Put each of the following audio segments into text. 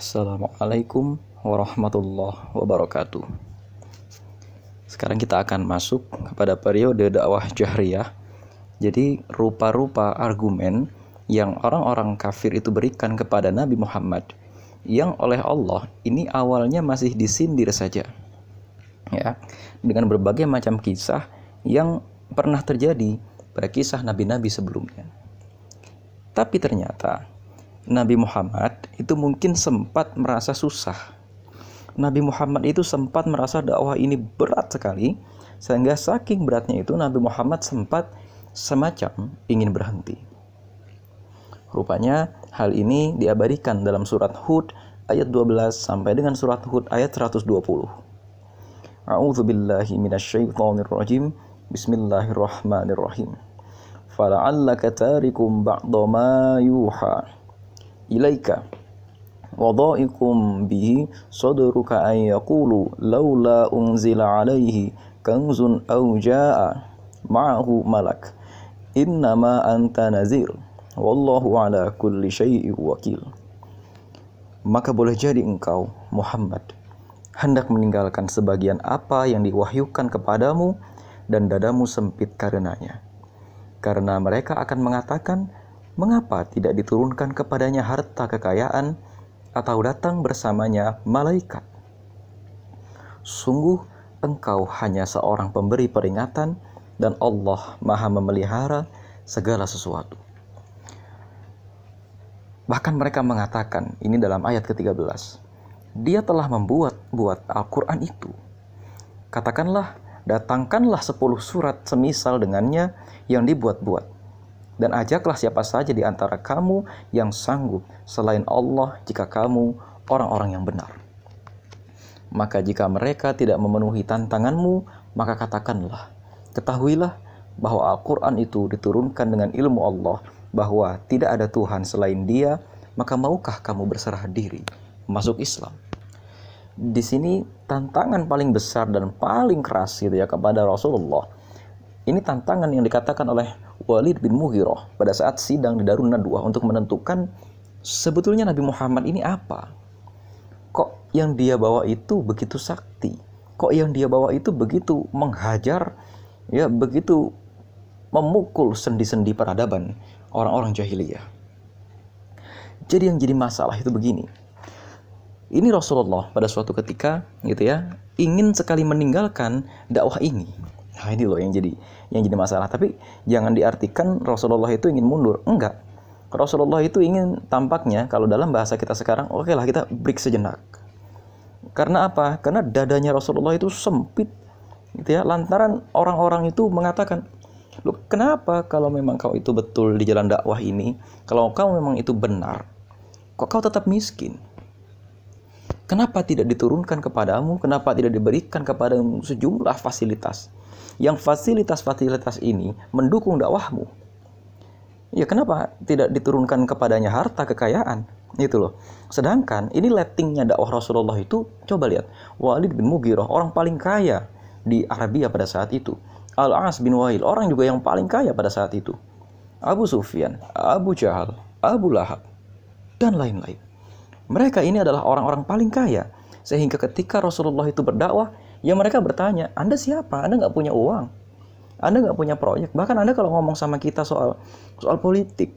Assalamualaikum warahmatullahi wabarakatuh. Sekarang kita akan masuk kepada periode dakwah jahriyah. Jadi rupa-rupa argumen yang orang-orang kafir itu berikan kepada Nabi Muhammad yang oleh Allah ini awalnya masih disindir saja. Ya, dengan berbagai macam kisah yang pernah terjadi pada kisah nabi-nabi sebelumnya. Tapi ternyata Nabi Muhammad itu mungkin sempat merasa susah. Nabi Muhammad itu sempat merasa dakwah ini berat sekali, sehingga saking beratnya itu Nabi Muhammad sempat semacam ingin berhenti. Rupanya hal ini diabadikan dalam surat Hud ayat 12 sampai dengan surat Hud ayat 120. A'udzu billahi minasyaitonir rajim. Bismillahirrahmanirrahim. Fala'allaka tarikum ba'da ma yuha ilaika. Wadaikum bihi sadruka an yaqulu laula unzila alaihi kanzun aw jaa ma'ahu malak. Innama anta nazir. Wallahu ala kulli syai'in wakil. Maka boleh jadi engkau Muhammad hendak meninggalkan sebagian apa yang diwahyukan kepadamu dan dadamu sempit karenanya. Karena mereka akan mengatakan mengapa tidak diturunkan kepadanya harta kekayaan atau datang bersamanya malaikat? Sungguh engkau hanya seorang pemberi peringatan dan Allah maha memelihara segala sesuatu. Bahkan mereka mengatakan, ini dalam ayat ke-13, dia telah membuat buat Al-Quran itu. Katakanlah, datangkanlah sepuluh surat semisal dengannya yang dibuat-buat dan ajaklah siapa saja di antara kamu yang sanggup selain Allah jika kamu orang-orang yang benar. Maka jika mereka tidak memenuhi tantanganmu, maka katakanlah, ketahuilah bahwa Al-Quran itu diturunkan dengan ilmu Allah, bahwa tidak ada Tuhan selain dia, maka maukah kamu berserah diri masuk Islam? Di sini tantangan paling besar dan paling keras gitu ya kepada Rasulullah. Ini tantangan yang dikatakan oleh Walid bin Mughirah pada saat sidang di Darun Nadwa untuk menentukan sebetulnya Nabi Muhammad ini apa. Kok yang dia bawa itu begitu sakti? Kok yang dia bawa itu begitu menghajar, ya begitu memukul sendi-sendi peradaban orang-orang jahiliyah. Jadi yang jadi masalah itu begini. Ini Rasulullah pada suatu ketika gitu ya, ingin sekali meninggalkan dakwah ini Nah ini loh yang jadi yang jadi masalah. Tapi jangan diartikan Rasulullah itu ingin mundur. Enggak. Rasulullah itu ingin tampaknya kalau dalam bahasa kita sekarang, oke okay lah kita break sejenak. Karena apa? Karena dadanya Rasulullah itu sempit, gitu ya. Lantaran orang-orang itu mengatakan, Loh, kenapa kalau memang kau itu betul di jalan dakwah ini, kalau kau memang itu benar, kok kau tetap miskin? Kenapa tidak diturunkan kepadamu? Kenapa tidak diberikan kepadamu sejumlah fasilitas? Yang fasilitas-fasilitas ini mendukung dakwahmu. Ya kenapa tidak diturunkan kepadanya harta kekayaan? Itu loh. Sedangkan ini lettingnya dakwah Rasulullah itu coba lihat. Walid bin Mughirah orang paling kaya di Arabia pada saat itu. Al-As bin Wahil orang juga yang paling kaya pada saat itu. Abu Sufyan, Abu Jahal, Abu Lahab, dan lain-lain. Mereka ini adalah orang-orang paling kaya. Sehingga ketika Rasulullah itu berdakwah, Ya mereka bertanya, Anda siapa? Anda nggak punya uang. Anda nggak punya proyek. Bahkan Anda kalau ngomong sama kita soal soal politik,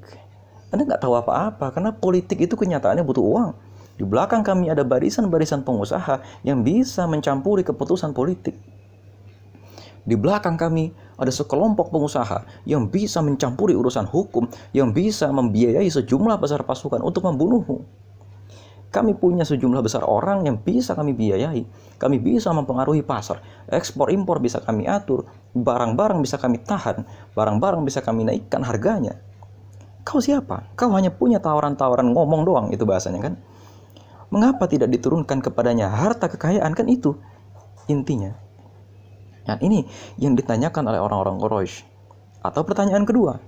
Anda nggak tahu apa-apa karena politik itu kenyataannya butuh uang. Di belakang kami ada barisan-barisan pengusaha yang bisa mencampuri keputusan politik. Di belakang kami ada sekelompok pengusaha yang bisa mencampuri urusan hukum, yang bisa membiayai sejumlah besar pasukan untuk membunuhmu. Kami punya sejumlah besar orang yang bisa kami biayai. Kami bisa mempengaruhi pasar. Ekspor impor bisa kami atur. Barang-barang bisa kami tahan. Barang-barang bisa kami naikkan harganya. Kau siapa? Kau hanya punya tawaran-tawaran ngomong doang itu bahasanya kan? Mengapa tidak diturunkan kepadanya harta kekayaan kan itu intinya. Dan ini yang ditanyakan oleh orang-orang Quraisy. Atau pertanyaan kedua.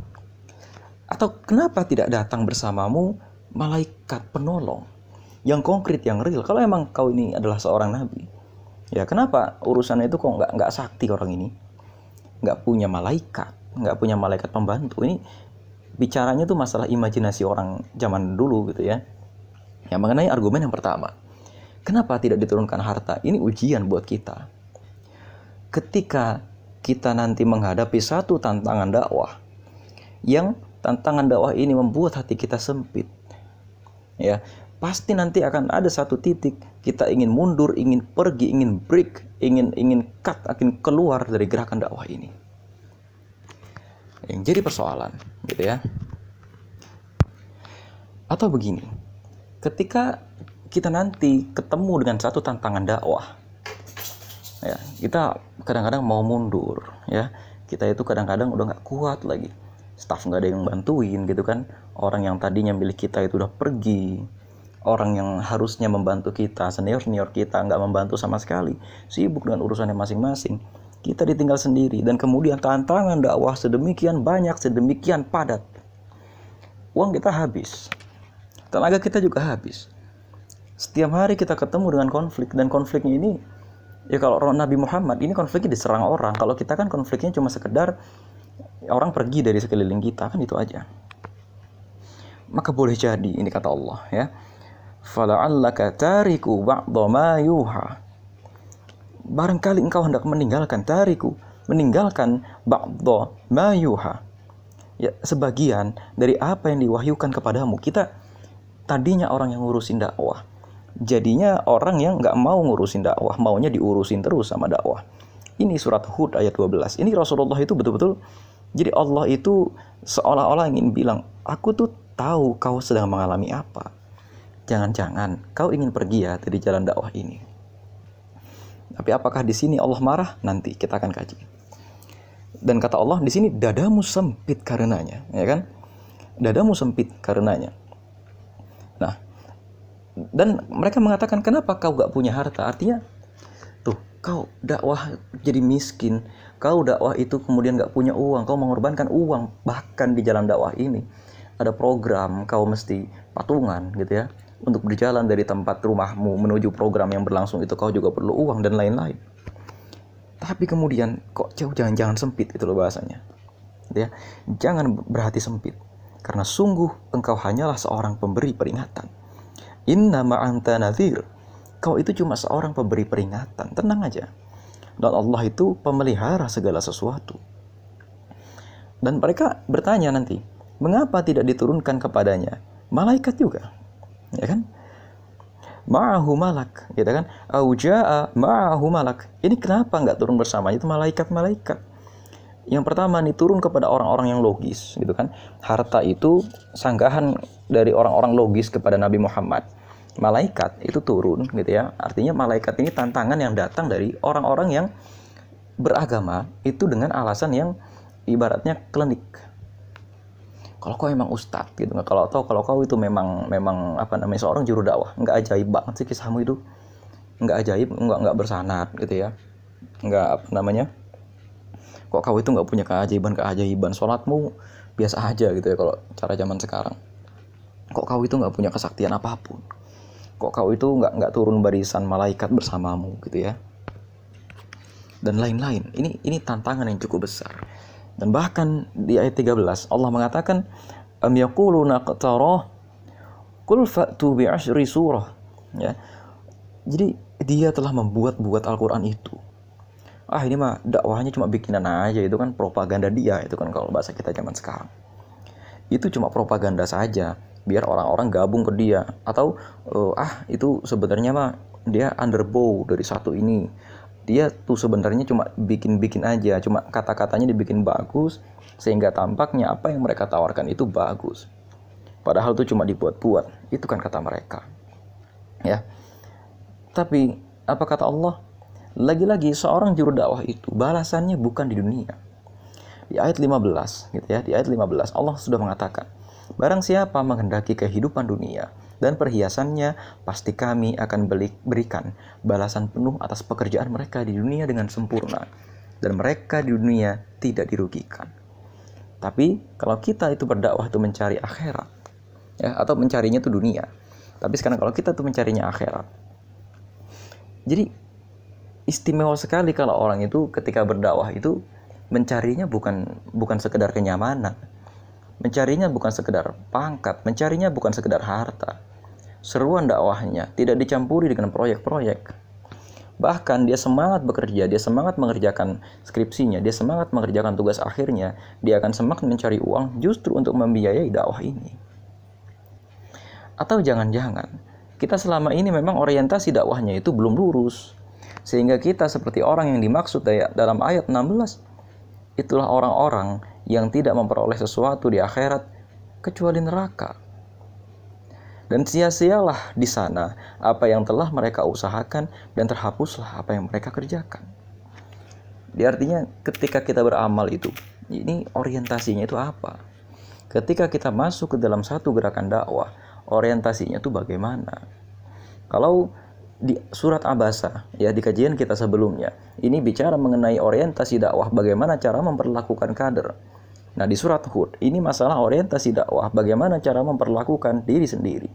Atau kenapa tidak datang bersamamu malaikat penolong? Yang konkret, yang real. Kalau emang kau ini adalah seorang nabi, ya kenapa urusannya itu kok nggak nggak sakti orang ini, nggak punya malaikat, nggak punya malaikat pembantu. Ini bicaranya tuh masalah imajinasi orang zaman dulu gitu ya. Ya, mengenai argumen yang pertama. Kenapa tidak diturunkan harta? Ini ujian buat kita. Ketika kita nanti menghadapi satu tantangan dakwah yang tantangan dakwah ini membuat hati kita sempit. Ya, pasti nanti akan ada satu titik kita ingin mundur, ingin pergi, ingin break, ingin ingin cut, akan keluar dari gerakan dakwah ini. Yang jadi persoalan, gitu ya. Atau begini, ketika kita nanti ketemu dengan satu tantangan dakwah, ya kita kadang-kadang mau mundur, ya kita itu kadang-kadang udah nggak kuat lagi, staff nggak ada yang bantuin gitu kan, orang yang tadinya milik kita itu udah pergi, orang yang harusnya membantu kita, senior-senior kita nggak membantu sama sekali, sibuk dengan urusannya masing-masing. Kita ditinggal sendiri dan kemudian tantangan dakwah sedemikian banyak, sedemikian padat. Uang kita habis, tenaga kita juga habis. Setiap hari kita ketemu dengan konflik dan konfliknya ini ya kalau Nabi Muhammad ini konfliknya diserang orang. Kalau kita kan konfliknya cuma sekedar orang pergi dari sekeliling kita kan itu aja. Maka boleh jadi ini kata Allah ya. Fala'allaka tariku ba'dha ma yuha. Barangkali engkau hendak meninggalkan tariku, meninggalkan ba'dha ma yuha. Ya, sebagian dari apa yang diwahyukan kepadamu. Kita tadinya orang yang ngurusin dakwah jadinya orang yang nggak mau ngurusin dakwah maunya diurusin terus sama dakwah ini surat Hud ayat 12 ini Rasulullah itu betul-betul jadi Allah itu seolah-olah ingin bilang aku tuh tahu kau sedang mengalami apa jangan-jangan kau ingin pergi ya dari jalan dakwah ini. Tapi apakah di sini Allah marah? Nanti kita akan kaji. Dan kata Allah di sini dadamu sempit karenanya ya kan? Dadamu sempit karenanya. Nah, dan mereka mengatakan kenapa kau gak punya harta? Artinya, tuh kau dakwah jadi miskin, kau dakwah itu kemudian gak punya uang, kau mengorbankan uang bahkan di jalan dakwah ini. Ada program kau mesti patungan gitu ya untuk berjalan dari tempat rumahmu menuju program yang berlangsung itu kau juga perlu uang dan lain-lain. Tapi kemudian kok jauh jangan-jangan sempit itu loh bahasanya. Gitu ya. Jangan berhati sempit karena sungguh engkau hanyalah seorang pemberi peringatan Inna ma'anta nadhir. Kau itu cuma seorang pemberi peringatan. Tenang aja. Dan Allah itu pemelihara segala sesuatu. Dan mereka bertanya nanti, mengapa tidak diturunkan kepadanya malaikat juga? Ya kan? Ma'ahu malak, gitu kan? Auja'a ma'ahu malak. Ini kenapa nggak turun bersama itu malaikat-malaikat? Yang pertama nih turun kepada orang-orang yang logis gitu kan. Harta itu sanggahan dari orang-orang logis kepada Nabi Muhammad. Malaikat itu turun gitu ya. Artinya malaikat ini tantangan yang datang dari orang-orang yang beragama itu dengan alasan yang ibaratnya klinik. Kalau kau emang ustadz gitu nggak kalau tau kalau kau itu memang memang apa namanya seorang juru dakwah nggak ajaib banget sih kisahmu itu. Nggak ajaib nggak nggak bersanat gitu ya. Nggak apa namanya kok kau itu nggak punya keajaiban keajaiban. Sholatmu biasa aja gitu ya kalau cara zaman sekarang. Kok kau itu nggak punya kesaktian apa pun. Kok kau itu nggak nggak turun barisan malaikat bersamamu gitu ya. Dan lain-lain. Ini ini tantangan yang cukup besar dan bahkan di ayat 13 Allah mengatakan am yaquluna qatarah kul fa'tu bi surah. Ya. Jadi dia telah membuat-buat Al-Qur'an itu. Ah ini mah dakwahnya cuma bikinan aja itu kan propaganda dia itu kan kalau bahasa kita zaman sekarang. Itu cuma propaganda saja biar orang-orang gabung ke dia. Atau uh, ah itu sebenarnya mah dia underbow dari satu ini dia tuh sebenarnya cuma bikin-bikin aja cuma kata-katanya dibikin bagus sehingga tampaknya apa yang mereka tawarkan itu bagus. Padahal itu cuma dibuat-buat itu kan kata mereka. Ya. Tapi apa kata Allah? Lagi-lagi seorang juru dakwah itu balasannya bukan di dunia. Di ayat 15 gitu ya, di ayat 15 Allah sudah mengatakan, barang siapa menghendaki kehidupan dunia dan perhiasannya, pasti kami akan berikan balasan penuh atas pekerjaan mereka di dunia dengan sempurna dan mereka di dunia tidak dirugikan. Tapi kalau kita itu berdakwah itu mencari akhirat ya atau mencarinya itu dunia. Tapi sekarang kalau kita tuh mencarinya akhirat. Jadi istimewa sekali kalau orang itu ketika berdakwah itu mencarinya bukan bukan sekedar kenyamanan. Mencarinya bukan sekedar pangkat, mencarinya bukan sekedar harta. seruan dakwahnya tidak dicampuri dengan proyek-proyek. Bahkan dia semangat bekerja, dia semangat mengerjakan skripsinya, dia semangat mengerjakan tugas akhirnya, dia akan semakin mencari uang justru untuk membiayai dakwah ini. Atau jangan-jangan kita selama ini memang orientasi dakwahnya itu belum lurus. Sehingga kita seperti orang yang dimaksud dalam ayat 16. Itulah orang-orang yang tidak memperoleh sesuatu di akhirat kecuali neraka. Dan sia-sialah di sana apa yang telah mereka usahakan dan terhapuslah apa yang mereka kerjakan. Di artinya ketika kita beramal itu, ini orientasinya itu apa? Ketika kita masuk ke dalam satu gerakan dakwah, orientasinya itu bagaimana? Kalau di surat Abasa ya di kajian kita sebelumnya ini bicara mengenai orientasi dakwah bagaimana cara memperlakukan kader Nah, di surat Hud ini masalah orientasi dakwah, bagaimana cara memperlakukan diri sendiri.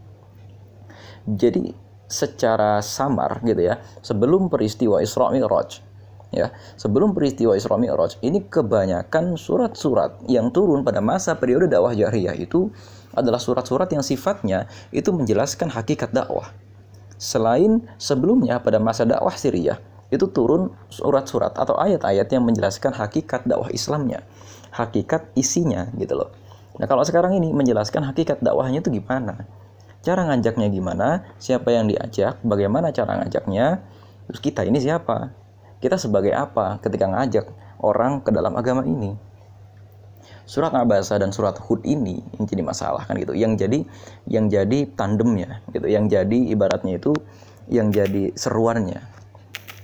Jadi secara samar gitu ya, sebelum peristiwa Isra Mi'raj ya, sebelum peristiwa Isra Mi'raj ini kebanyakan surat-surat yang turun pada masa periode dakwah jahriyah itu adalah surat-surat yang sifatnya itu menjelaskan hakikat dakwah. Selain sebelumnya pada masa dakwah Siriyah itu turun surat-surat atau ayat-ayat yang menjelaskan hakikat dakwah Islamnya hakikat isinya gitu loh. Nah kalau sekarang ini menjelaskan hakikat dakwahnya itu gimana? Cara ngajaknya gimana? Siapa yang diajak? Bagaimana cara ngajaknya? Terus kita ini siapa? Kita sebagai apa ketika ngajak orang ke dalam agama ini? Surat Abasa dan surat Hud ini yang jadi masalah kan gitu. Yang jadi yang jadi tandemnya gitu. Yang jadi ibaratnya itu yang jadi seruannya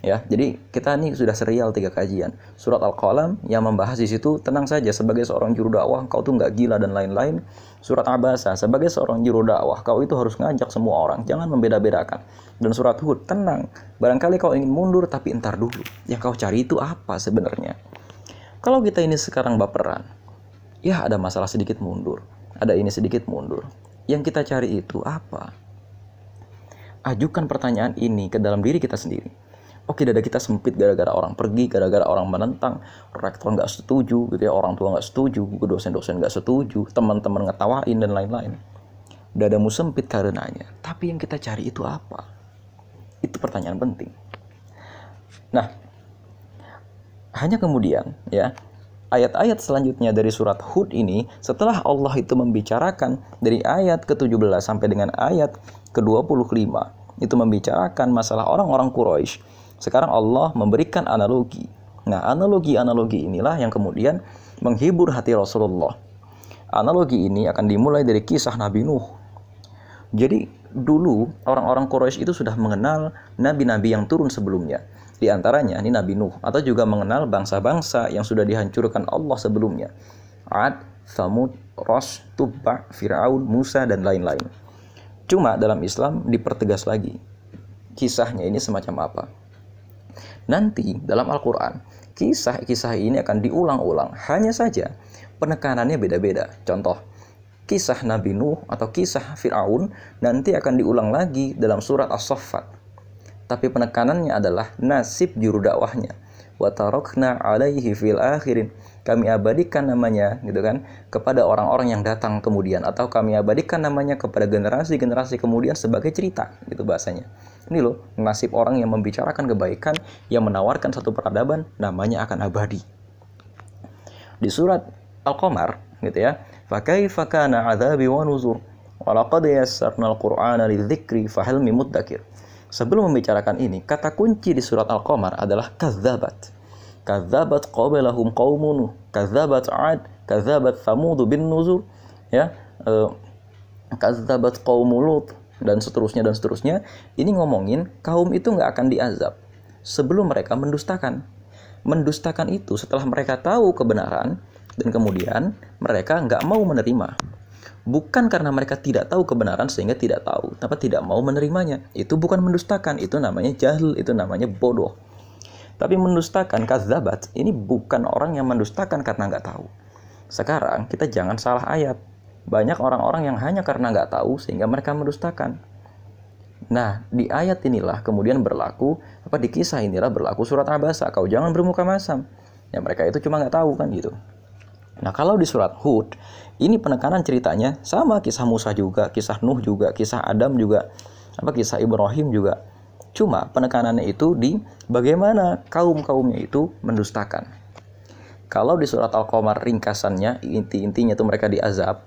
ya. Jadi kita nih sudah serial tiga kajian. Surat Al-Qalam yang membahas di situ tenang saja sebagai seorang juru dakwah kau tuh nggak gila dan lain-lain. Surat Abasa sebagai seorang juru dakwah kau itu harus ngajak semua orang, jangan membeda-bedakan. Dan surat Hud tenang, barangkali kau ingin mundur tapi entar dulu. Yang kau cari itu apa sebenarnya? Kalau kita ini sekarang baperan, ya ada masalah sedikit mundur, ada ini sedikit mundur. Yang kita cari itu apa? Ajukan pertanyaan ini ke dalam diri kita sendiri Oke, dada kita sempit gara-gara orang pergi, gara-gara orang menentang, rektor nggak setuju, gitu ya, orang tua nggak setuju, dosen-dosen nggak setuju, teman-teman ngetawain dan lain-lain. Dadamu sempit karenanya. Tapi yang kita cari itu apa? Itu pertanyaan penting. Nah, hanya kemudian ya ayat-ayat selanjutnya dari surat Hud ini setelah Allah itu membicarakan dari ayat ke-17 sampai dengan ayat ke-25 itu membicarakan masalah orang-orang Quraisy sekarang Allah memberikan analogi. Nah, analogi-analogi inilah yang kemudian menghibur hati Rasulullah. Analogi ini akan dimulai dari kisah Nabi Nuh. Jadi dulu orang-orang Quraisy itu sudah mengenal nabi-nabi yang turun sebelumnya. Di antaranya ini Nabi Nuh atau juga mengenal bangsa-bangsa yang sudah dihancurkan Allah sebelumnya. Ad, Thamud, Ros, Tubba, Fir'aun, Musa, dan lain-lain. Cuma dalam Islam dipertegas lagi. Kisahnya ini semacam apa? Nanti dalam Al-Quran, kisah-kisah ini akan diulang-ulang. Hanya saja penekanannya beda-beda. Contoh, kisah Nabi Nuh atau kisah Fir'aun nanti akan diulang lagi dalam surat As-Saffat. Tapi penekanannya adalah nasib juru dakwahnya. Wa tarokna alaihi fil akhirin kami abadikan namanya gitu kan kepada orang-orang yang datang kemudian atau kami abadikan namanya kepada generasi-generasi kemudian sebagai cerita gitu bahasanya. Ini loh nasib orang yang membicarakan kebaikan yang menawarkan satu peradaban namanya akan abadi. Di surat Al-Qamar gitu ya. Fakaifa kana adzabi wa nuzur wa laqad yassarna al-Qur'ana lidzikri fahal. Sebelum membicarakan ini, kata kunci di surat Al-Qamar adalah kadzabat. Kadzabat qablahum qaumun kadzabat 'ad kadzabat thamud bin nuzur ya uh, kadzabat qaum lut dan seterusnya dan seterusnya. Ini ngomongin kaum itu nggak akan diazab sebelum mereka mendustakan. Mendustakan itu setelah mereka tahu kebenaran dan kemudian mereka nggak mau menerima bukan karena mereka tidak tahu kebenaran sehingga tidak tahu tapi tidak mau menerimanya itu bukan mendustakan itu namanya jahil itu namanya bodoh tapi mendustakan kazabat ini bukan orang yang mendustakan karena nggak tahu. Sekarang kita jangan salah ayat. Banyak orang-orang yang hanya karena nggak tahu sehingga mereka mendustakan. Nah, di ayat inilah kemudian berlaku, apa di kisah inilah berlaku surat Abasa. Kau jangan bermuka masam. Ya mereka itu cuma nggak tahu kan gitu. Nah, kalau di surat Hud, ini penekanan ceritanya sama kisah Musa juga, kisah Nuh juga, kisah Adam juga, apa kisah Ibrahim juga. Cuma penekanannya itu di bagaimana kaum-kaumnya itu mendustakan. Kalau di surat Al-Qamar ringkasannya inti-intinya itu mereka diazab.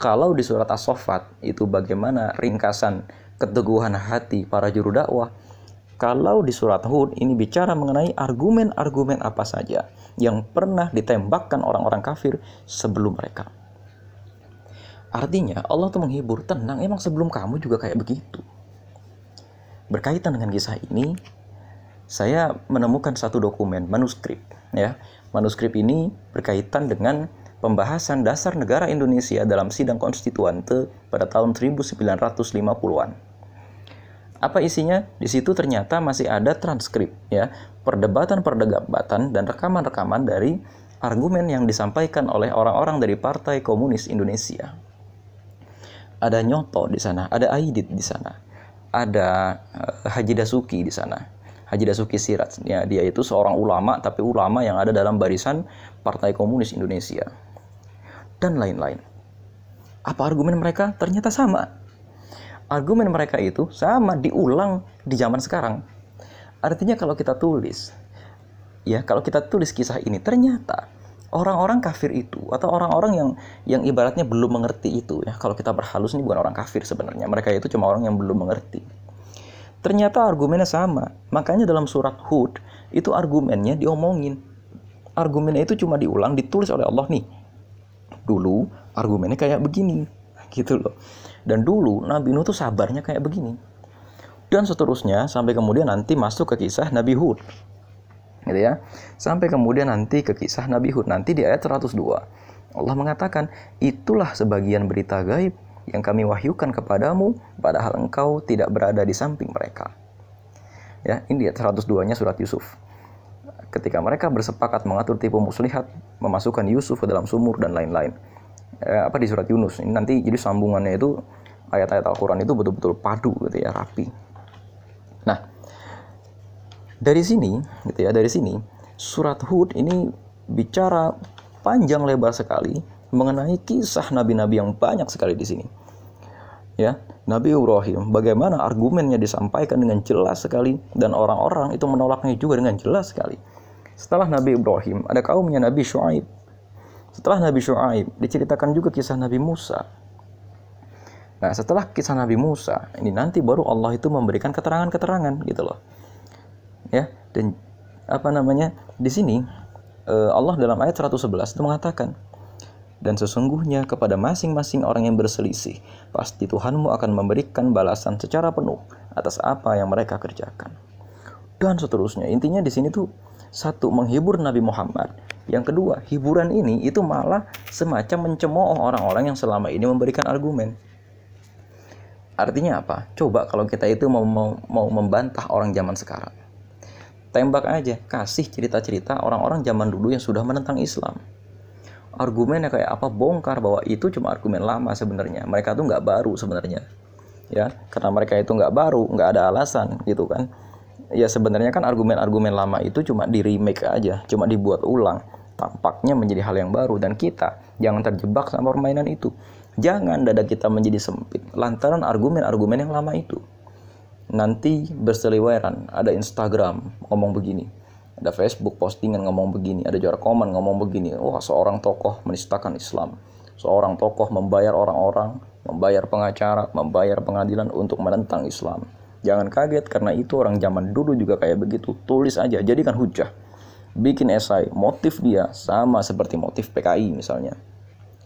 Kalau di surat As-Saffat itu bagaimana ringkasan keteguhan hati para juru dakwah. Kalau di surat Hud ini bicara mengenai argumen-argumen apa saja yang pernah ditembakkan orang-orang kafir sebelum mereka. Artinya Allah tuh menghibur, tenang, emang sebelum kamu juga kayak begitu. Berkaitan dengan kisah ini, saya menemukan satu dokumen manuskrip ya. Manuskrip ini berkaitan dengan pembahasan dasar negara Indonesia dalam sidang konstituante pada tahun 1950-an. Apa isinya? Di situ ternyata masih ada transkrip ya, perdebatan-perdebatan dan rekaman-rekaman dari argumen yang disampaikan oleh orang-orang dari Partai Komunis Indonesia ada Nyoto di sana, ada Aidit di sana, ada uh, Haji Dasuki di sana. Haji Dasuki Sirat, ya, dia itu seorang ulama, tapi ulama yang ada dalam barisan Partai Komunis Indonesia. Dan lain-lain. Apa argumen mereka? Ternyata sama. Argumen mereka itu sama diulang di zaman sekarang. Artinya kalau kita tulis, ya kalau kita tulis kisah ini, ternyata orang-orang kafir itu atau orang-orang yang yang ibaratnya belum mengerti itu ya. Kalau kita berhalus ini bukan orang kafir sebenarnya. Mereka itu cuma orang yang belum mengerti. Ternyata argumennya sama. Makanya dalam surat Hud itu argumennya diomongin. Argumennya itu cuma diulang ditulis oleh Allah nih. Dulu argumennya kayak begini gitu loh. Dan dulu Nabi Nuh tuh sabarnya kayak begini. Dan seterusnya sampai kemudian nanti masuk ke kisah Nabi Hud gitu ya. Sampai kemudian nanti ke kisah Nabi Hud nanti di ayat 102. Allah mengatakan, "Itulah sebagian berita gaib yang kami wahyukan kepadamu padahal engkau tidak berada di samping mereka." Ya, ini ayat 102-nya surat Yusuf. Ketika mereka bersepakat mengatur tipu muslihat, memasukkan Yusuf ke dalam sumur dan lain-lain. Ya, apa di surat Yunus. Ini nanti jadi sambungannya itu ayat-ayat Al-Qur'an itu betul-betul padu gitu ya, rapi. Dari sini, gitu ya, dari sini surat Hud ini bicara panjang lebar sekali mengenai kisah nabi-nabi yang banyak sekali di sini. Ya, Nabi Ibrahim bagaimana argumennya disampaikan dengan jelas sekali dan orang-orang itu menolaknya juga dengan jelas sekali. Setelah Nabi Ibrahim ada kaumnya Nabi Shu'aib. Setelah Nabi Shu'aib diceritakan juga kisah Nabi Musa. Nah, setelah kisah Nabi Musa, ini nanti baru Allah itu memberikan keterangan-keterangan gitu loh ya. Dan apa namanya? Di sini eh, Allah dalam ayat 111 itu mengatakan dan sesungguhnya kepada masing-masing orang yang berselisih pasti Tuhanmu akan memberikan balasan secara penuh atas apa yang mereka kerjakan. Dan seterusnya. Intinya di sini tuh satu menghibur Nabi Muhammad. Yang kedua hiburan ini itu malah semacam mencemooh orang-orang yang selama ini memberikan argumen. Artinya apa? Coba kalau kita itu mau, mau, mau membantah orang zaman sekarang tembak aja kasih cerita-cerita orang-orang zaman dulu yang sudah menentang Islam. Argumennya kayak apa? Bongkar bahwa itu cuma argumen lama sebenarnya. Mereka tuh nggak baru sebenarnya. Ya karena mereka itu nggak baru nggak ada alasan gitu kan. Ya sebenarnya kan argumen-argumen lama itu cuma di remake aja cuma dibuat ulang. Tampaknya menjadi hal yang baru dan kita jangan terjebak sama permainan itu. Jangan dada kita menjadi sempit lantaran argumen-argumen yang lama itu nanti berseliweran ada Instagram ngomong begini ada Facebook postingan ngomong begini ada jarak komen ngomong begini. Wah seorang tokoh menistakan Islam. Seorang tokoh membayar orang-orang membayar pengacara membayar pengadilan untuk menentang Islam. Jangan kaget karena itu orang zaman dulu juga kayak begitu. Tulis aja jadikan hujah. Bikin esai motif dia sama seperti motif PKI misalnya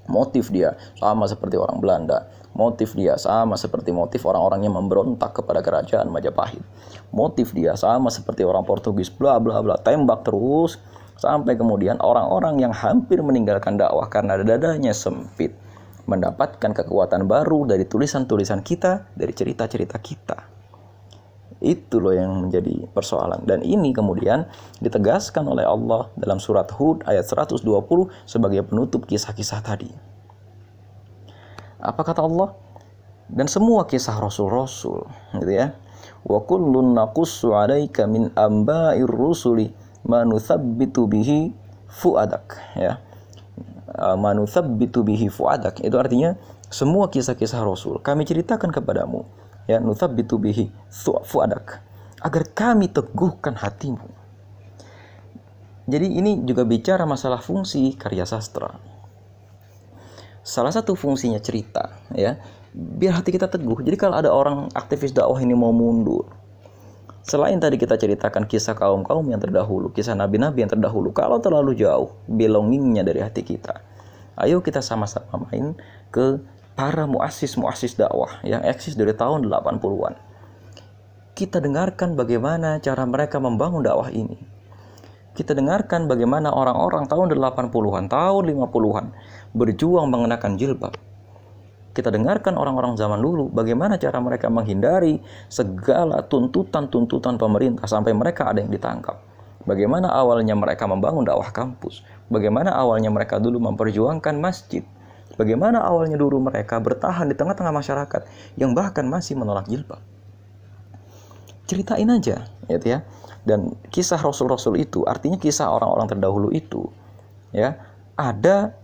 motif dia sama seperti orang Belanda Motif dia sama seperti motif orang-orang yang memberontak kepada kerajaan Majapahit. Motif dia sama seperti orang Portugis, bla bla bla, tembak terus sampai kemudian orang-orang yang hampir meninggalkan dakwah karena dadanya sempit mendapatkan kekuatan baru dari tulisan-tulisan kita, dari cerita-cerita kita. Itu loh yang menjadi persoalan. Dan ini kemudian ditegaskan oleh Allah dalam surat Hud ayat 120 sebagai penutup kisah-kisah tadi. Apa kata Allah? Dan semua kisah rasul-rasul, gitu ya. Wa kullun naqussu 'alaika min amba'ir rusuli ma nuthabbitu bihi fuadak, ya. uh, manuthabbitu bihi fuadak itu artinya semua kisah-kisah Rasul kami ceritakan kepadamu ya nuthabbitu bihi fuadak agar kami teguhkan hatimu. Jadi ini juga bicara masalah fungsi karya sastra. Salah satu fungsinya cerita ya. Biar hati kita teguh. Jadi kalau ada orang aktivis dakwah ini mau mundur. Selain tadi kita ceritakan kisah kaum-kaum yang terdahulu, kisah nabi-nabi yang terdahulu, kalau terlalu jauh belongingnya dari hati kita, ayo kita sama-sama main ke para muassis-muassis dakwah yang eksis dari tahun 80-an. Kita dengarkan bagaimana cara mereka membangun dakwah ini. Kita dengarkan bagaimana orang-orang tahun 80-an, tahun 50-an berjuang mengenakan jilbab kita dengarkan orang-orang zaman dulu bagaimana cara mereka menghindari segala tuntutan-tuntutan pemerintah sampai mereka ada yang ditangkap. Bagaimana awalnya mereka membangun dakwah kampus, bagaimana awalnya mereka dulu memperjuangkan masjid, bagaimana awalnya dulu mereka bertahan di tengah-tengah masyarakat yang bahkan masih menolak jilbab. Ceritain aja, gitu ya. Dan kisah rasul-rasul itu, artinya kisah orang-orang terdahulu itu, ya, ada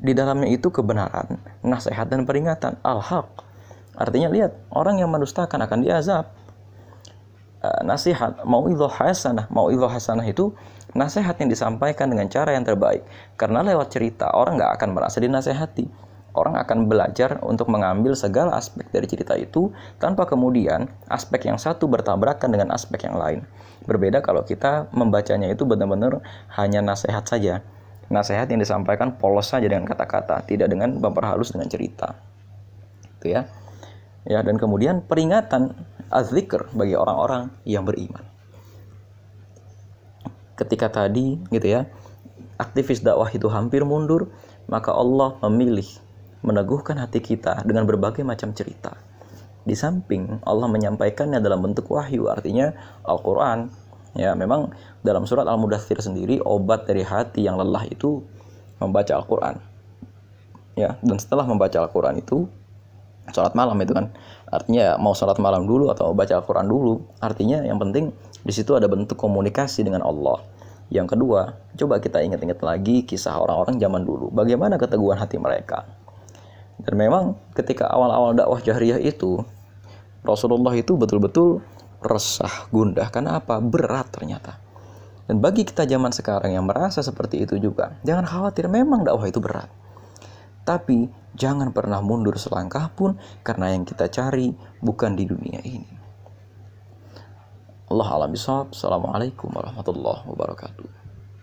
di dalamnya itu kebenaran, nasihat dan peringatan. Al-haq. Artinya lihat, orang yang mendustakan akan diazab. Uh, nasihat, mau itu hasanah, mau itu hasanah itu nasihat yang disampaikan dengan cara yang terbaik. Karena lewat cerita, orang nggak akan merasa dinasehati. Orang akan belajar untuk mengambil segala aspek dari cerita itu tanpa kemudian aspek yang satu bertabrakan dengan aspek yang lain. Berbeda kalau kita membacanya itu benar-benar hanya nasihat saja nasihat yang disampaikan polos saja dengan kata-kata, tidak dengan memperhalus dengan cerita. Itu ya. Ya, dan kemudian peringatan azzikr bagi orang-orang yang beriman. Ketika tadi gitu ya, aktivis dakwah itu hampir mundur, maka Allah memilih meneguhkan hati kita dengan berbagai macam cerita. Di samping Allah menyampaikannya dalam bentuk wahyu, artinya Al-Qur'an Ya, memang dalam surat Al-Mudathir sendiri obat dari hati yang lelah itu membaca Al-Qur'an. Ya, dan setelah membaca Al-Qur'an itu sholat malam itu kan artinya mau sholat malam dulu atau baca Al-Quran dulu artinya yang penting di situ ada bentuk komunikasi dengan Allah yang kedua coba kita ingat-ingat lagi kisah orang-orang zaman dulu bagaimana keteguhan hati mereka dan memang ketika awal-awal dakwah jahriyah itu Rasulullah itu betul-betul resah, gundah. Karena apa? Berat ternyata. Dan bagi kita zaman sekarang yang merasa seperti itu juga, jangan khawatir, memang dakwah itu berat. Tapi jangan pernah mundur selangkah pun karena yang kita cari bukan di dunia ini. Allah alam Assalamualaikum warahmatullahi wabarakatuh.